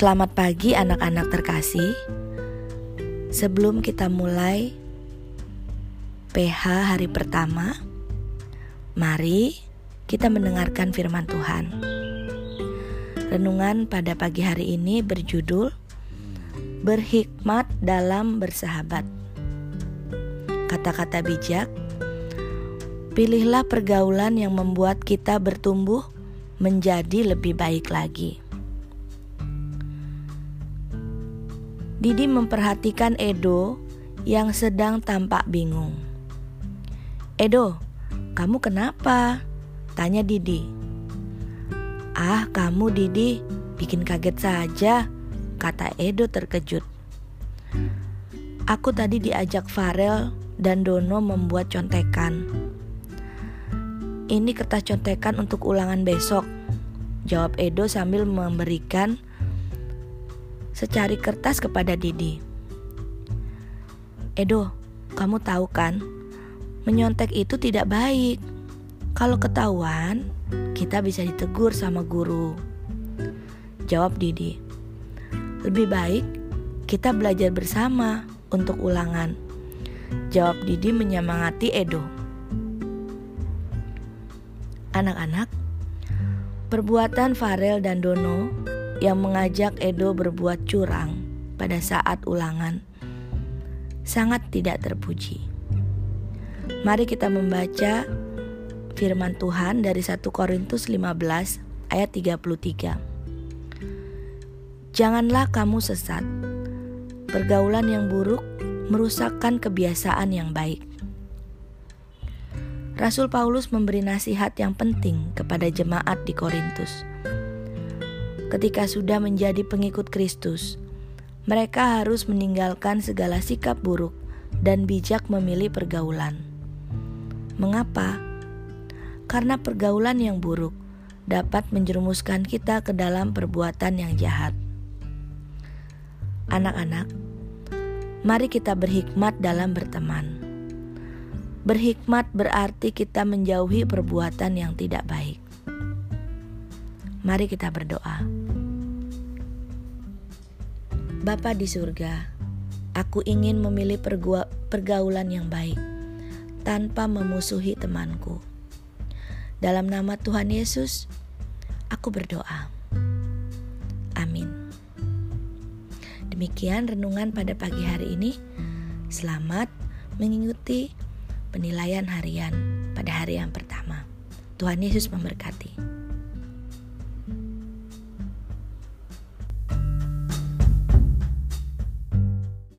Selamat pagi anak-anak terkasih. Sebelum kita mulai PH hari pertama, mari kita mendengarkan firman Tuhan. Renungan pada pagi hari ini berjudul Berhikmat dalam bersahabat. Kata-kata bijak, pilihlah pergaulan yang membuat kita bertumbuh menjadi lebih baik lagi. Didi memperhatikan Edo yang sedang tampak bingung. Edo, kamu kenapa? Tanya Didi. Ah, kamu Didi, bikin kaget saja, kata Edo terkejut. Aku tadi diajak Farel dan Dono membuat contekan. Ini kertas contekan untuk ulangan besok, jawab Edo sambil memberikan secari kertas kepada Didi. Edo, kamu tahu kan, menyontek itu tidak baik. Kalau ketahuan, kita bisa ditegur sama guru. Jawab Didi. Lebih baik kita belajar bersama untuk ulangan. Jawab Didi menyemangati Edo. Anak-anak, perbuatan Farel dan Dono yang mengajak Edo berbuat curang pada saat ulangan sangat tidak terpuji. Mari kita membaca firman Tuhan dari 1 Korintus 15 ayat 33. Janganlah kamu sesat. Pergaulan yang buruk merusakkan kebiasaan yang baik. Rasul Paulus memberi nasihat yang penting kepada jemaat di Korintus ketika sudah menjadi pengikut Kristus. Mereka harus meninggalkan segala sikap buruk dan bijak memilih pergaulan. Mengapa? Karena pergaulan yang buruk dapat menjerumuskan kita ke dalam perbuatan yang jahat. Anak-anak, mari kita berhikmat dalam berteman. Berhikmat berarti kita menjauhi perbuatan yang tidak baik. Mari kita berdoa. Bapa di surga, aku ingin memilih pergaulan yang baik tanpa memusuhi temanku. Dalam nama Tuhan Yesus, aku berdoa. Amin. Demikian renungan pada pagi hari ini. Selamat mengikuti penilaian harian pada hari yang pertama. Tuhan Yesus memberkati.